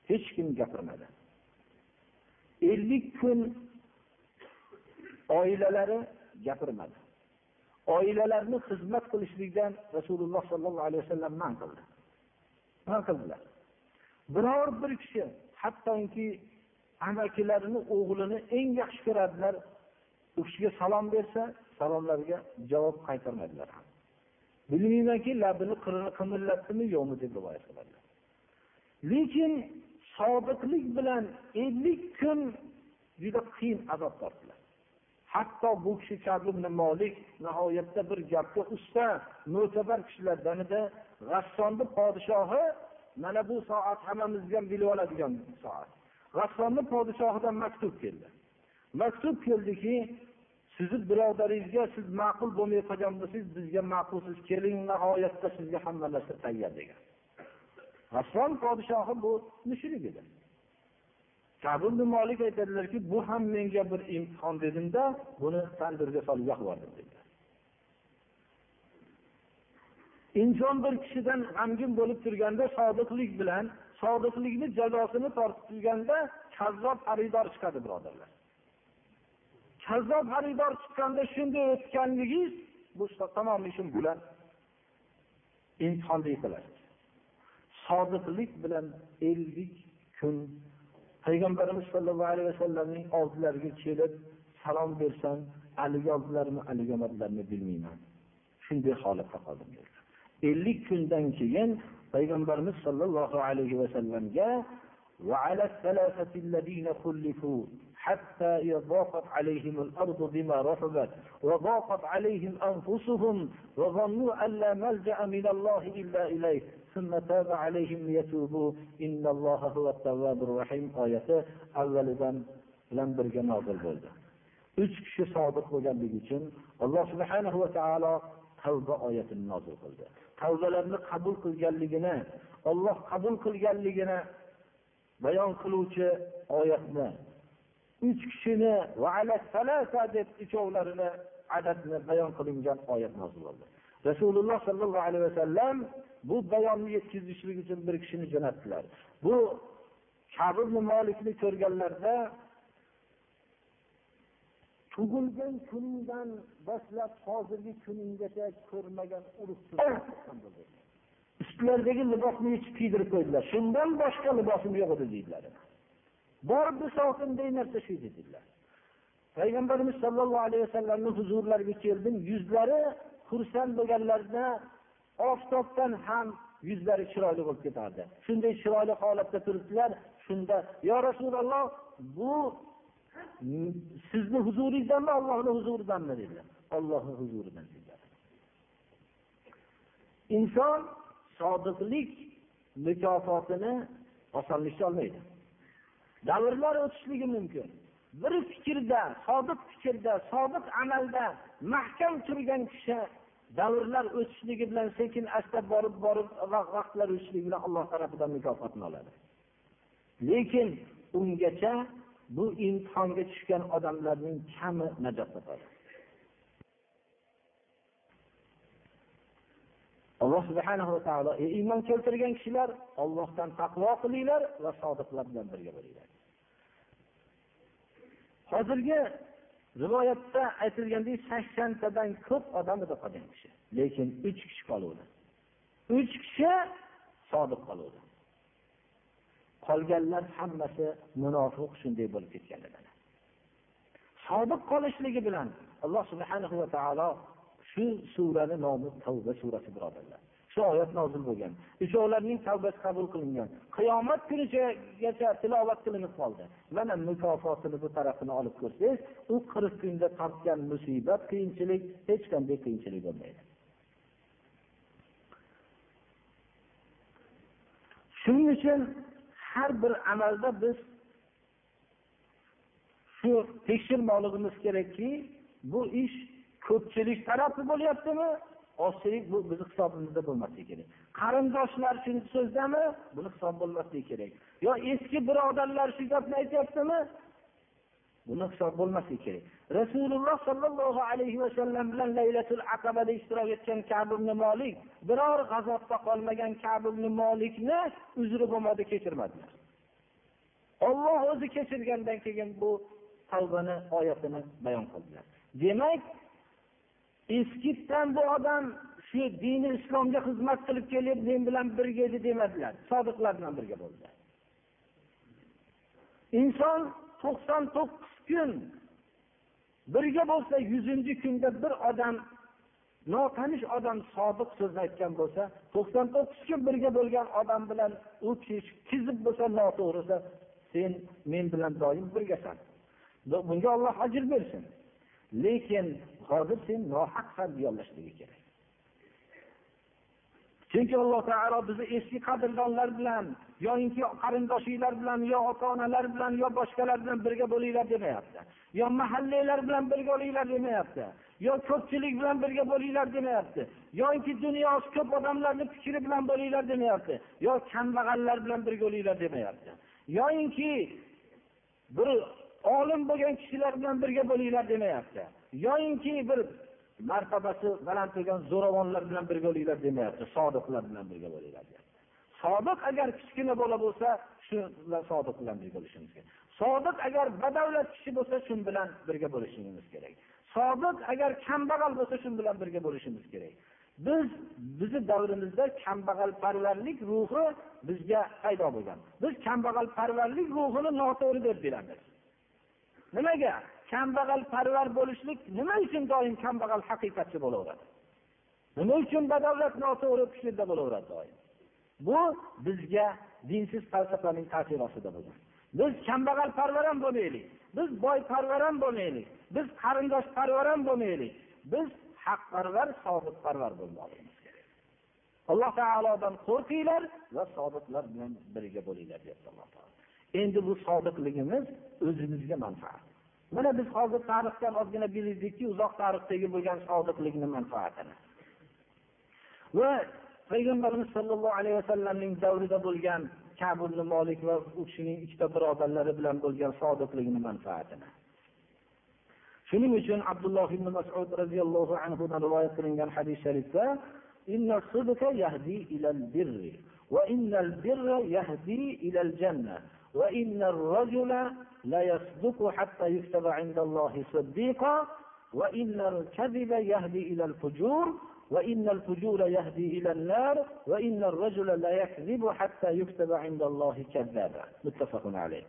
hech kim gapirmadi. Ellik kun oilalari gapirmadi. Oilalarni xizmat qilishlikdan rasululloh sollallohu alayhi vasallam man qildi. Man qildilar. Biror bir kishi hattoki amakilarini o'g'lini eng yaxshi ko'radilar u kishiga salom bersa salomlariga javob qaytarmadilar bilmaymanki labini qimirlatdimi yo'qmi deb rivoyat qiladilar. Lekin sodiqlik bilan ellik kun juda qiyin azob tortdilar. Hatto bu kishi kabib molik nihoyatda bir gapga usta mo'tabar kishilardan edi g'assonni podshohi mana bu soat hammamizga ham bilib oladigan soat. G'assonni podshohidan maktub keldi. Maktub keldiki sizni birodaringizga siz ma'qul bo'lmay qolgan bo'lsangiz bizga ma'qulsiz keling nihoyatda sizga hamma narsa tayyor degan. G'asson podshohi bu mushrik edi. Kabul molik aytadilarki bu ham menga bir imtihon dedimda buni tandirga solib yoqibordim dedilar inson bir kishidan g'amgin bo'lib turganda sodiqlik bilan sodiqlikni jazosini tortib turganda kazzob xaridor chiqadi birodarlar. Kazzob xaridor chiqqanda shunday o'tganligingiz bu tamom ishim bilan imtihonda yiqilasiz sodiqlik bilan ellik kun payg'ambarimiz sollallohu alayhi vasallamning oldilariga kelib salom bersam haligi oldilarmi haligi olmadilarmi bilmayman. Shunday holatda qoldim dedilar. Ellik kundan keyin payg'ambarimiz sollallohu alayhi vasallamga وعلى الثلاثة الذين خلفوا حتى إذا ضاقت عليهم الأرض بما رحبت وضاقت عليهم أنفسهم وظنوا أن لا ملجأ من الله إلا إليه ثم تاب عليهم ليتوبوا إن الله هو التواب الرحيم آية أولا bilan birga nozil bo'ldi uch kishi sodiq bo'lganligi uchun alloh subhanahu va taolo tavba oyatini nozil qildi tavbalarni qabul qilganligini olloh qabul qilganligini bayon qiluvchi oyatni uch kishini deb uchovlarini adadni bayon qilingan oyat nozil bo'ldi. Rasululloh sollallohu alayhi vasallam bu bayonni yetkazishlik uchun bir kishini jo'natdilar. Bu kabi molikni ko'rganlarida tug'ilgan kuningdan boshlab hozirgi kuninggacha ko'rmagan ustlaridagi libosni yechib kiydirib qo'ydilar. Shundan boshqa libosim yo'q edi deydilar. Bor bunday narsa shu dedilar. Payg'ambarimiz sollallohu alayhi vasallamni huzurlariga keldim. Yuzlari xursand bo'lganlarida oftobdan ham yuzlari chiroyli bo'lib ketardi. Shunday chiroyli holatda turibdilar. Shunda yo rasululloh bu sizni huzuringizdanmi ollohni huzuridanmi? dedilar. Ollohni huzuridan dedilar. Inson sodiqlik mukofotini osonlikcha olmaydi. Davrlar o'tishligi mumkin. Bir fikrda sodiq fikrda sodiq amalda mahkam turgan kishi davrlar o'tishligi bilan sekin asta borib borib vaqtlar o'tishligi bilan alloh tarafidan mukofotni oladi. Lekin ungacha bu imtihonga tushgan odamlarning kami najot topadi. Alloh subhanahu va taolo e iymon keltirgan kishilar ollohdan taqvo qilinglar va sodiqlar bilan birga bo'linglar. Hozirgi rivoyatda aytilgandek saksontadan ko'p odam edi qolgan kishi lekin uch kishi qoluvdi. Uch kishi sodiq qoluvdi. Qolganlar hammasi munofiq shunday bo'lib ketgan edilar sodiq qolishligi bilan alloh subhanahu va taolo shu surani nomi tavba surasi birodarlar. Shu oyat nozil bo'lgan. Uchovlarning tavbasi qabul qilingan. Qiyomat kunigacha tilovat qilinib qoldi. Mana mukofotini bu tarafini olib ko'rsangiz u qirq kunda tortgan musibat qiyinchilik hech qanday qiyinchilik bo'lmaydi. Shuning uchun har bir amalda biz shu tekshirmoqligimiz kerakki bu ish ko'pchilik tarafi bo'lyaptimi? Ozchilik bu bizni hisobimizda bo'lmasligi kerak. Qarindoshlar shu so'zdami? Buni hisob bo'lmasligi kerak. Yo eski birodarlar shu gapni aytyaptimi? Buni hisob bo'lmasligi kerak. Rasululloh sollallohu alayhi vasallam bilan laylatul aqabada ishtirok etgan kab molik biror g'azotda qolmagan kab molikni uzri bo'lmadi kechirmadilar. Olloh o'zi kechirgandan keyin bu tavbani oyatini bayon qildilar. Demak eskidan bu odam shu dini islomga xizmat qilib kelib men bilan birga edi demadilar. Sodiqlar bilan birga bo'ldi. Inson to'qson to'qqiz kun birga bo'lsa yuzinchi kunda bir odam notanish odam sodiq so'zni aytgan bo'lsa to'qson to'qqiz kun birga bo'lgan odam bilan u kishi kizib bo'lsa noto'g'risi sen men bilan doim birgasan. Bunga olloh ajr bersin. Lekin hozir sen nohaq ham yollashligi kerak. Chunki alloh taolo bizni eski qadrdonlar bilan yoyinki qarindoshinglar bilan yo ota onalar bilan yo boshqalar bilan birga bo'linglar demayapti. Yo mahallanglar bilan birga bo'linglar demayapti. Yo ko'pchilik bilan birga bo'linglar demayapti. Yoki dunyosi ko'p odamlarni fikri bilan bo'linglar demayapti. Yo kambag'allar bilan birga bo'linglar demayapti. Yoyinki bir olim bo'lgan kishilar bilan birga bo'linglar demayapti. Yoyinki bir martabasi baland bo'lgan zo'ravonlar bilan birga bo'linglar demayapti sodiqlar bilan birga bo'linglar deyapti. Sodiq agar kichkina bola bo'lsa shu bilan sodiq bilan birga bo'lishimiz kerak. Sodiq agar badavlat kishi bo'lsa shu bilan birga bo'lishimiz kerak. Sodiq agar kambag'al bo'lsa shu bilan birga bo'lishimiz kerak. Biz bizni davrimizda kambag'alparvarlik ruhi bizga paydo bo'lgan. Biz kambag'alparvarlik ruhini noto'g'ri deb bilamiz. Nimaga? Kambag'alparvar bo'lishlik nima uchun doim kambag'al haqiqatchi bo'laveradi? Nima uchun badavlat noto'g'ri fikrda bo'laveradi doim? Bu bizga dinsiz falsafaning ta'siri ostida bo'lgan. Biz kambag'alparvar ham bo'lmaylik. Biz boyparvar ham bo'lmaylik. Biz qarindoshparvar ham bo'lmaylik. Biz haqparvar sobitparvar bo'lmoqligimiz kerak. Alloh taolodan qo'rqinglar va sodiqlar bilan birga bo'linglar deyapti alloh taolo. Endi bu sodiqligimiz o'zimizga manfaat. mana biz hozir tarixdan ozgina bilinddikki uzoq tarixdagi bo'lgan sodiqlikni manfaatini. Va payg'ambarimiz sollallohu alayhi vasallamning davrida bo'lgan kabul molik va u kishining ikkita birodarlari bilan bo'lgan sodiqlikni manfaatini. Shuning uchun abdulloh ibn masud roziyallohu anhudan rivoyat qilingan hadis sharifda yahdi ilal birri va innal birra yahdi ilal jannah وإن الرجل لا يصدق حتى يكتب عند الله صديقا وإن الكذب يهدي إلى الفجور وإن الفجور يهدي إلى النار وإن الرجل لا يكذب حتى يكتب عند الله كذابا متفق عليه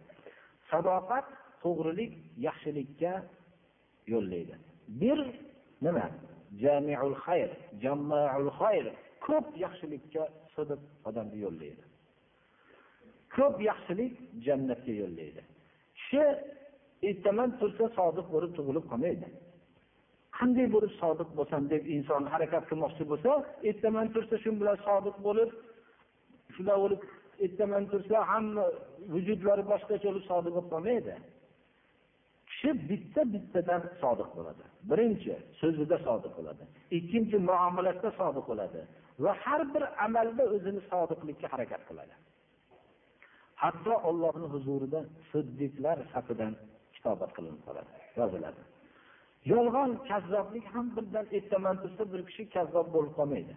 صداقة to'g'rilik yaxshilikka yo'llaydi bir nima jamiul xayr jammaul xayr ko'p yaxshilikka sidiq odamni yo'llaydi Ko'p yaxshilik jannatga yo'llaydi. Kishi ertaman tursa sodiq bo'lib tug'ilib qolmaydi. Qanday bo'lib sodiq bo'lsam deb inson harakat qilmoqchi bo'lsa ertaman tursa shu bilan sodiq bo'lib shunday bo'lib ertaman tursa hamma vujudlari boshqacha bo'lib sodiq bo'lib qolmaydi. Kishi bitta bittadan sodiq bo'ladi. Birinchi so'zida sodiq bo'ladi. Ikkinchi muomalasida sodiq bo'ladi. Va har bir amalda o'zini sodiqlikka harakat qiladi. Hatto ollohni huzurida siddiqlar safidan kitobat qilinib qoladi yoziladi. Yolg'on kazzoblik ham birdan ertaman tursa bir kishi kazzob bo'lib qolmaydi.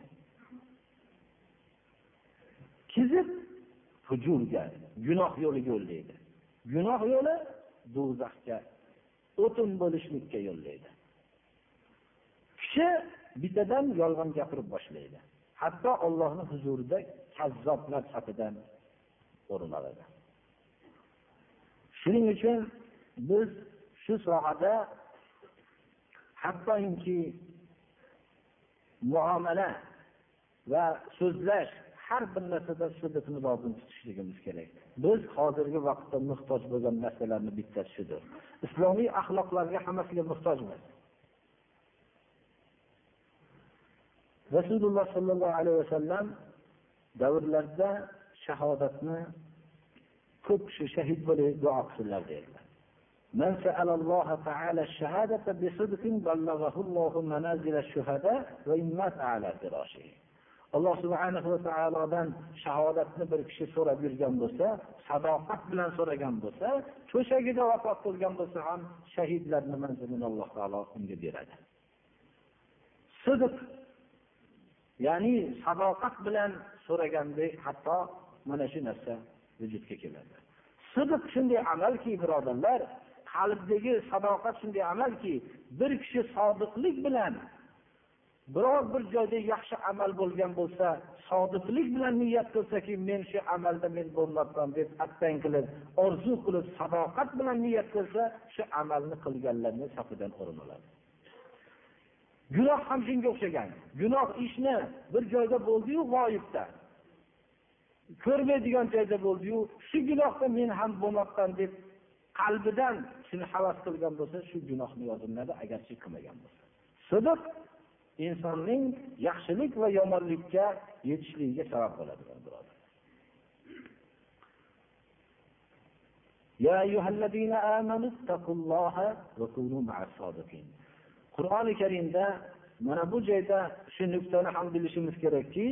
Kizib hujurga gunoh yo'liga yo'llaydi. Gunoh yo'li do'zaxga o'tin bo'lishlikka yo'llaydi. Kishi bittadan yolg'on gapirib boshlaydi. Hatto ollohni huzurida kazzoblar safidan o'rin oladi. Shuning uchun biz shu sohada hattoki muomala va so'zlash har bir narsada sidqni lozim tutishligimiz kerak. Biz hozirgi vaqtda muhtoj bo'lgan narsalarni bittasi shudir. Islomiy axloqlarga hammasiga muhtojmiz. Rasululloh sollallohu alayhi vasallam davrlarida shahodatni ko'p kishi shahid bo'lib duo qilsinlar deydilar من سأل الله تعالى الشهادة بصدق بلغه الله منازل الشهداء وإن مات على فراشه alloh subhanahu va taolodan shahodatni bir kishi so'rab yurgan bo'lsa sadoqat bilan so'ragan bo'lsa to'shagida vafot bo'lgan bo'lsa ham shahidlarni manzilini alloh taolo unga beradi sidiq ya'ni sadoqat bilan so'raganda hatto mana shu narsa vujudga keladi. Sidiq shunday amalki birodarlar qalbdagi sadoqat shunday amalki bir kishi sodiqlik bilan biror bir joyda yaxshi amal bo'lgan bo'lsa sodiqlik bilan niyat qilsaki men shu amalda men bo'lmabman deb attang qilib orzu qilib sadoqat bilan niyat qilsa shu amalni qilganlarni safidan o'rin oladi. Gunoh ham shunga o'xshagan. Gunoh ishni bir joyda bo'ldiyu g'oyibda. Ko'rmaydigan joyda bo'ldiyu shu gunohda men ham bo'lmabman deb qalbidan shuni havas qilgan bo'lsa shu gunohni yoziladi agarchi qilmagan bo'lsa. Sidiq insonning yaxshilik va yomonlikka yetishligiga sabab bo'ladi qur'oni karimda mana bu joyda shu nuqtani ham bilishimiz kerakki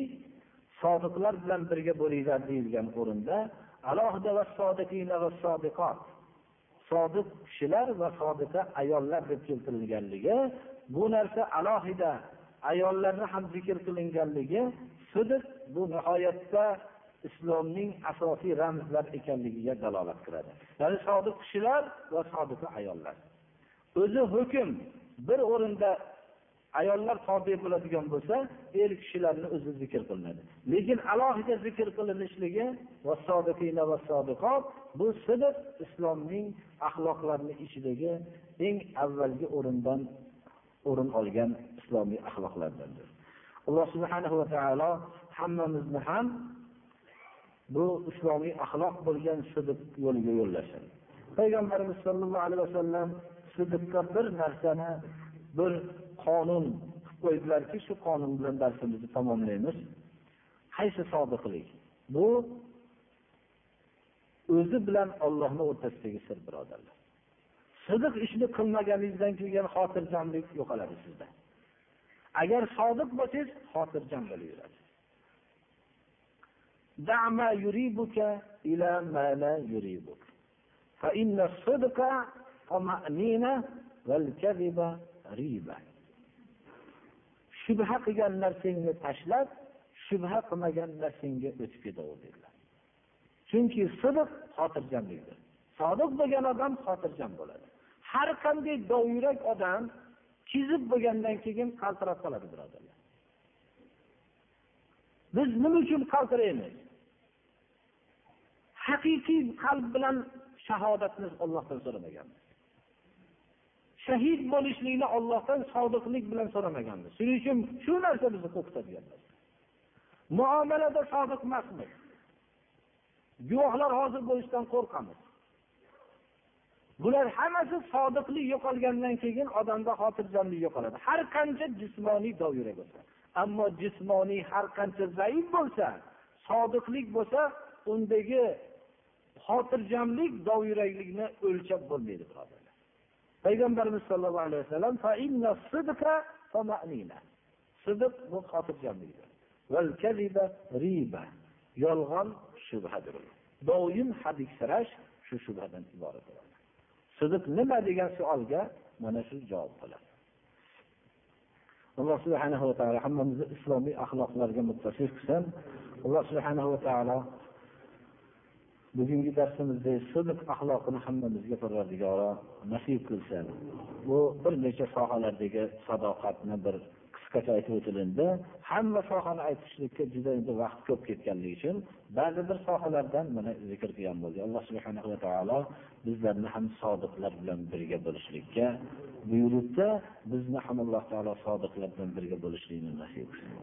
sodiqlar bilan birga bo'linglar deyilgan o'rinda alohida va sodiqot. Sodiq kishilar va sodiqa ayollar deb keltirilganligi bu narsa alohida ayollarni ham zikr qilinganligi sidiq bu nihoyatda islomning asosiy ramzlar ekanligiga dalolat qiladi. Ya'ni sodiq kishilar va sodiqa ayollar. O'zi hukm bir o'rinda ayollar tobe bo'ladigan bo'lsa er kishilarni o'zi zikr qilinadi. Lekin alohida zikr qilinishligi bu sidiq islomning axloqlarini ichidagi eng avvalgi o'rindan o'rin olgan islomiy axloqlardandir. Alloh subhanahu va taolo hammamizni ham bu islomiy axloq bo'lgan sidiq yo'liga yo'llasin. Payg'ambarimiz sollallohu alayhi vasallam sidiqqa bir narsani bir qonun qilib qo'ydilarki shu qonun bilan darsimizni tamomlaymiz. Qaysi sodiqlik? Bu o'zi bilan ollohni o'rtasidagi sir birodarlar. Sidiq ishni qilmaganingizdan kelgan xotirjamlik yo'qoladi sizda. Agar sodiq bo'lsangiz xotirjam bo'lib yurasiz shubha qilgan narsangni tashlab shubha qilmagan narsangga o'tib ketaver dedilar chunki sidiq xotirjamlikdir. Sodiq bo'lgan odam xotirjam bo'ladi. Har qanday dovyurak odam kizib bo'lgandan keyin qaltirab qoladi birodarlar. Biz nima uchun qaltiraymiz? Haqiqiy qalb bilan shahodatni ollohdan so'ramaganmiz. Shahid bo'lishlikni ollohdan sodiqlik bilan so'ramaganmiz. Shuning uchun shu narsa bizni qo'rqitadigan muomalada sodiq emasmiz. Guvohlar hozir bo'lishdan qo'rqamiz. Bular hammasi sodiqlik yo'qolgandan keyin odamda xotirjamlik yo'qoladi. Har qancha jismoniy doira bo'lsa ammo jismoniy har qancha zaif bo'lsa sodiqlik bo'lsa undagi xotirjamlik dovyuraklikni o'lchab bo'lmaydi birodar payg'ambarimiz sollallohu alayhi vasallam sidiq bu xotirjamlikdir. Yolg'on shubhadir. Doim hadiksirash shu shubhadan iborat bo'ladi. Sidiq nima degan savolga mana shu javob bo'ladi. Alloh subhanahu va taolo hammamizni islomiy axloqlarga muttasil qilsin. Alloh subhanahu va taolo bugungi darsimizda sidiq axloqini hammamizga parvardigoro nasib qilsin. Bu bir necha sohalardagi sadoqatni bir qisqacha aytib o'tilindi. Hamma sohani aytishlikka juda endi vaqt ko'p ketganligi uchun ba'zi bir sohalardan mana zikr qilgan bo'ldik. Alloh subhana va taolo bizlarni ham sodiqlar bilan birga bo'lishlikka buyuribdi. Bizni ham alloh taolo sodiqlar bilan birga bo'lishlikni nasib qilsin.